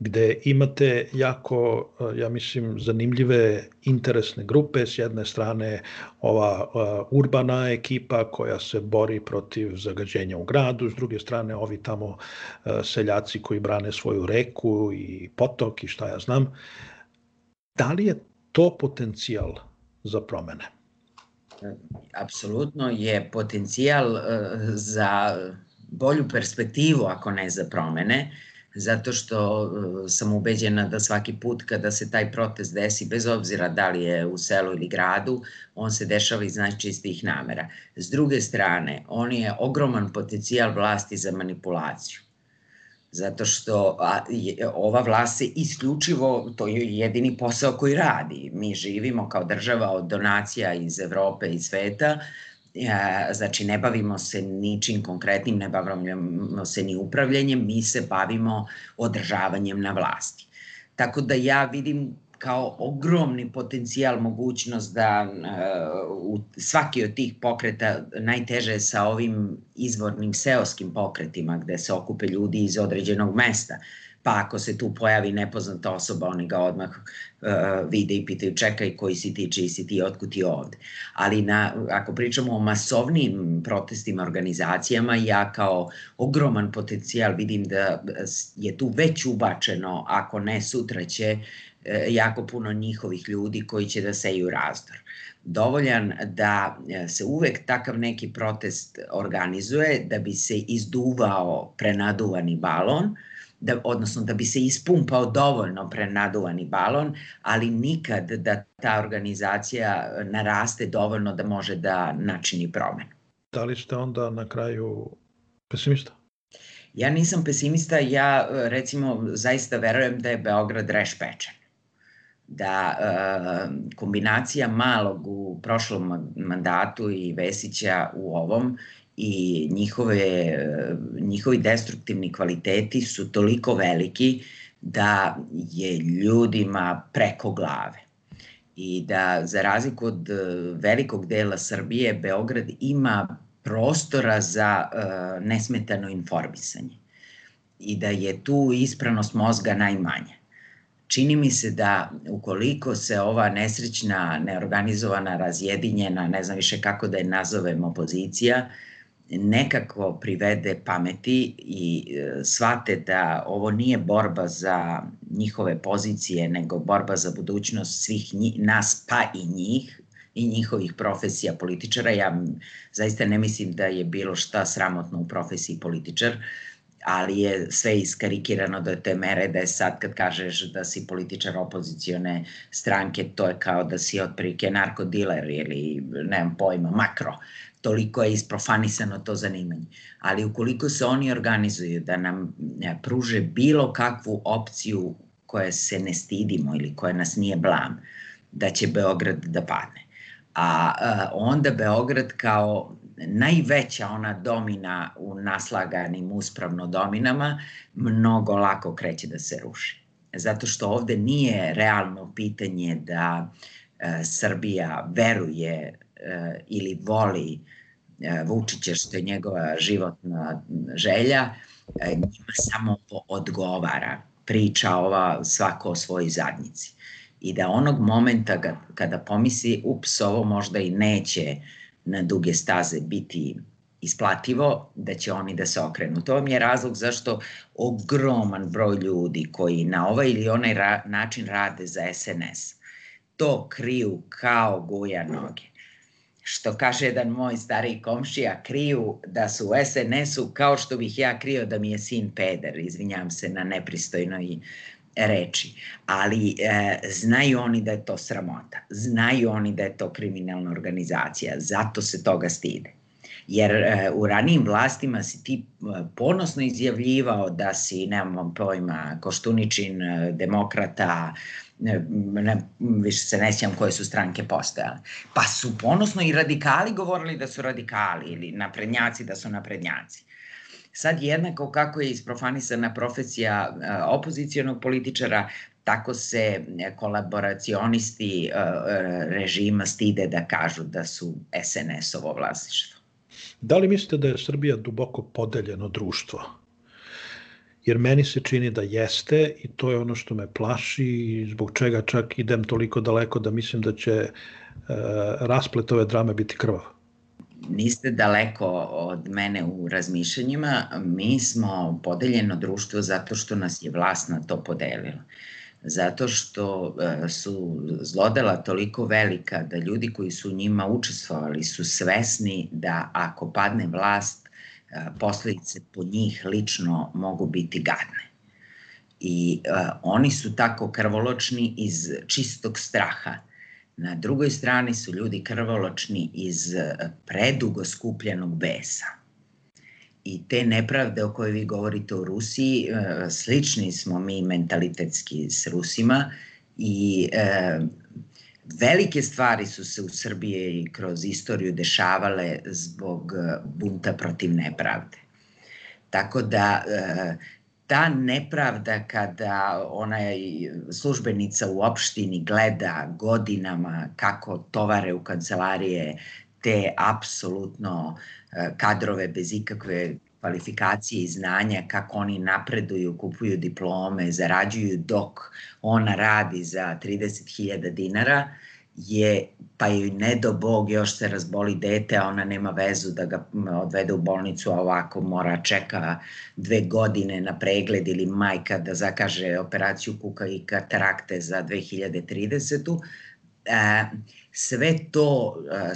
gde imate jako, ja mislim, zanimljive interesne grupe. S jedne strane ova urbana ekipa koja se bori protiv zagađenja u gradu, s druge strane ovi tamo seljaci koji brane svoju reku i potok i šta ja znam. Da li je to potencijal za promene? Apsolutno je potencijal e, za bolju perspektivu, ako ne za promene, zato što e, sam ubeđena da svaki put kada se taj protest desi, bez obzira da li je u selu ili gradu, on se dešava iz najčistih namera. S druge strane, on je ogroman potencijal vlasti za manipulaciju zato što a, je, ova vlast se isključivo, to je jedini posao koji radi. Mi živimo kao država od donacija iz Evrope i sveta, a, znači ne bavimo se ničim konkretnim, ne bavimo se ni upravljanjem, mi se bavimo održavanjem na vlasti. Tako da ja vidim kao ogromni potencijal mogućnost da uh, svaki od tih pokreta najteže je sa ovim izvornim seoskim pokretima gde se okupe ljudi iz određenog mesta pa ako se tu pojavi nepoznata osoba, oni ga odmah uh, vide i pitaju čekaj koji si ti, čiji si ti, otkud ti ovde. Ali na, ako pričamo o masovnim protestima, organizacijama, ja kao ogroman potencijal vidim da je tu već ubačeno, ako ne sutra će E, jako puno njihovih ljudi koji će da seju razdor. Dovoljan da e, se uvek takav neki protest organizuje da bi se izduvao prenaduvani balon, da, odnosno da bi se ispumpao dovoljno prenaduvani balon, ali nikad da ta organizacija naraste dovoljno da može da načini promenu. Da li ste onda na kraju pesimista? Ja nisam pesimista, ja recimo zaista verujem da je Beograd rešpečen da e, kombinacija malog u prošlom mandatu i Vesića u ovom i njihove, njihovi destruktivni kvaliteti su toliko veliki da je ljudima preko glave. I da za razliku od velikog dela Srbije Beograd ima prostora za uh, nesmetano informisanje. I da je tu ispranost mozga najmanja. Čini mi se da ukoliko se ova nesrećna, neorganizovana, razjedinjena, ne znam više kako da je nazovem opozicija, nekako privede pameti i e, shvate da ovo nije borba za njihove pozicije, nego borba za budućnost svih njih, nas pa i njih i njihovih profesija političara. Ja zaista ne mislim da je bilo šta sramotno u profesiji političar. Uh, ali je sve iskarikirano do te mere da je sad kad kažeš da si političar opozicione stranke, to je kao da si otprilike narkodiler ili nemam pojma, makro. Toliko je isprofanisano to zanimanje. Ali ukoliko se oni organizuju da nam e, pruže bilo kakvu opciju koje se ne stidimo ili koja nas nije blam, da će Beograd da padne. A, e, onda Beograd kao najveća ona domina u naslaganim uspravno dominama mnogo lako kreće da se ruši. Zato što ovde nije realno pitanje da e, Srbija veruje ili voli e, Vučića što je njegova životna želja, e, njima samo odgovara priča ova svako o svojoj zadnjici. I da onog momenta kada pomisli, ups, ovo možda i neće na duge staze biti isplativo, da će oni da se okrenu. To vam je razlog zašto ogroman broj ljudi koji na ovaj ili onaj ra način rade za SNS, to kriju kao guja noge. Što kaže jedan moj stariji komšija, kriju da su u SNS-u kao što bih ja krio da mi je sin peder, izvinjam se na nepristojnoj reči, ali e, znaju oni da je to sramota, znaju oni da je to kriminalna organizacija, zato se toga stide. Jer e, u ranijim vlastima si ti e, ponosno izjavljivao da si, nemam pojma, Koštuničin, e, demokrata, ne, ne, više se ne sjećam koje su stranke postojale. Pa su ponosno i radikali govorili da su radikali ili naprednjaci da su naprednjaci. Sad jednako kako je isprofanisana profesija e, opozicijonog političara, tako se e, kolaboracionisti e, režima stide da kažu da su SNS-ovo vlasništvo. Da li mislite da je Srbija duboko podeljeno društvo? Jer meni se čini da jeste i to je ono što me plaši i zbog čega čak idem toliko daleko da mislim da će e, rasplet ove drame biti krvav niste daleko od mene u razmišljanjima, mi smo podeljeno društvo zato što nas je vlast na to podelila. Zato što e, su zlodela toliko velika da ljudi koji su njima učestvovali su svesni da ako padne vlast, posledice po njih lično mogu biti gadne. I uh, oni su tako krvoločni iz čistog straha Na drugoj strani su ljudi krvoločni iz e, predugo skupljenog besa. I te nepravde o kojoj vi govorite u Rusiji, e, slični smo mi mentalitetski s Rusima i e, velike stvari su se u Srbiji kroz istoriju dešavale zbog bunta protiv nepravde. Tako da ta nepravda kada ona službenica u opštini gleda godinama kako tovare u kancelarije te apsolutno e, kadrove bez ikakve kvalifikacije i znanja, kako oni napreduju, kupuju diplome, zarađuju dok ona radi za 30.000 dinara, je, pa joj ne do Bog još se razboli dete, a ona nema vezu da ga odvede u bolnicu, a ovako mora čeka dve godine na pregled ili majka da zakaže operaciju kuka i katarakte za 2030. E, sve to e,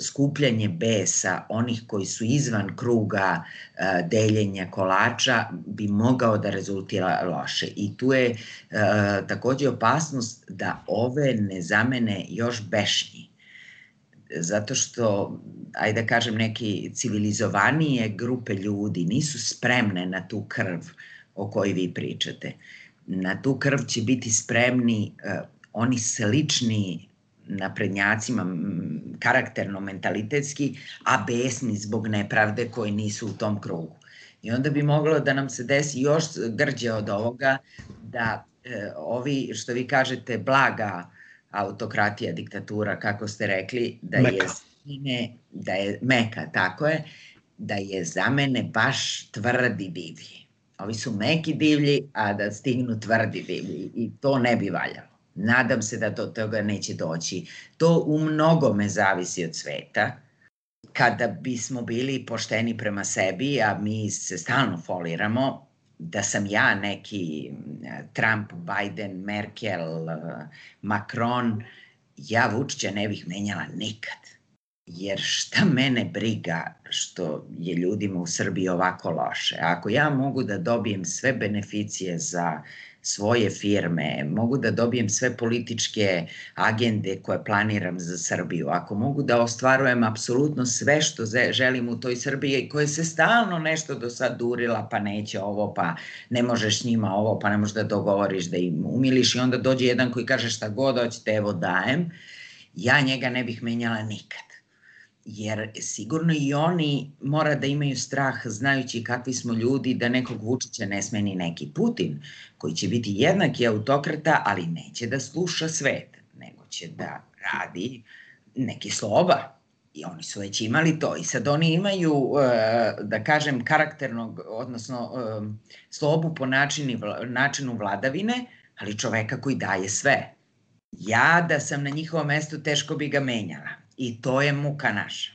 skupljanje besa onih koji su izvan kruga e, deljenja kolača bi mogao da rezultira loše. I tu je e, takođe opasnost da ove ne zamene još bešnji zato što, ajde da kažem, neki civilizovanije grupe ljudi nisu spremne na tu krv o kojoj vi pričate. Na tu krv će biti spremni uh, oni slični naprednjacima karakterno, mentalitetski, a besni zbog nepravde koji nisu u tom krugu. I onda bi moglo da nam se desi još grđe od ovoga da e, ovi, što vi kažete, blaga autokratija, diktatura, kako ste rekli, da meka. je ne, da je meka, tako je, da je za mene baš tvrdi divlji. Ovi su meki divlji, a da stignu tvrdi divlji i to ne bi valjalo. Nadam se da do toga neće doći. To u mnogome zavisi od sveta. Kada bismo bili pošteni prema sebi, a mi se stalno foliramo, da sam ja neki Trump, Biden, Merkel, Macron, ja Vučića ne bih menjala nikad. Jer šta mene briga što je ljudima u Srbiji ovako loše? Ako ja mogu da dobijem sve beneficije za svoje firme, mogu da dobijem sve političke agende koje planiram za Srbiju, ako mogu da ostvarujem apsolutno sve što želim u toj Srbiji koje se stalno nešto do sad durila, pa neće ovo, pa ne možeš njima ovo, pa ne možeš da dogovoriš da im umiliš i onda dođe jedan koji kaže šta god hoćete, evo dajem, ja njega ne bih menjala nikad jer sigurno i oni mora da imaju strah znajući kakvi smo ljudi da nekog Vučića ne smeni neki Putin koji će biti jednaki autokrata ali neće da sluša svet nego će da radi neki sloba i oni su već imali to. I sad oni imaju e, da kažem karakternog odnosno e, slobu po načini, načinu vladavine ali čoveka koji daje sve. Ja da sam na njihovom mestu teško bi ga menjala I to je muka naša.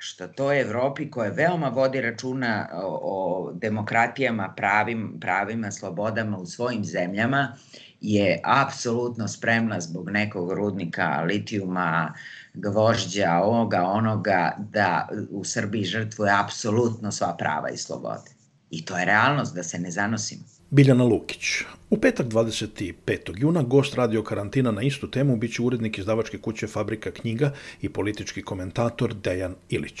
Što to je Evropi koja veoma vodi računa o, o demokratijama, pravim, pravima, slobodama u svojim zemljama, je apsolutno spremna zbog nekog rudnika litijuma, gvožđa, ovoga, onoga, da u Srbiji žrtvuje apsolutno sva prava i slobode. I to je realnost, da se ne zanosimo. Biljana Lukić. U petak 25. juna gost radio karantina na istu temu biće urednik izdavačke kuće Fabrika knjiga i politički komentator Dejan Ilić.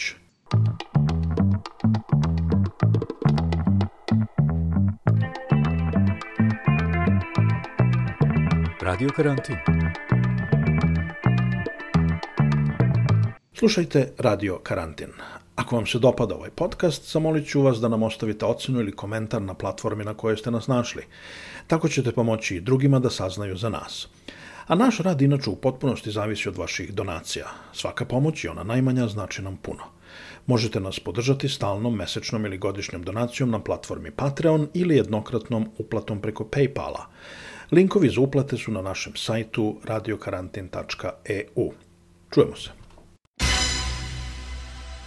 Radio karantin. Slušajte Radio Karantin. Ako vam se dopada ovaj podcast, zamolit ću vas da nam ostavite ocenu ili komentar na platformi na kojoj ste nas našli. Tako ćete pomoći i drugima da saznaju za nas. A naš rad inače u potpunosti zavisi od vaših donacija. Svaka pomoć i ona najmanja znači nam puno. Možete nas podržati stalnom, mesečnom ili godišnjom donacijom na platformi Patreon ili jednokratnom uplatom preko Paypala. Linkovi za uplate su na našem sajtu radiokarantin.eu. Čujemo se.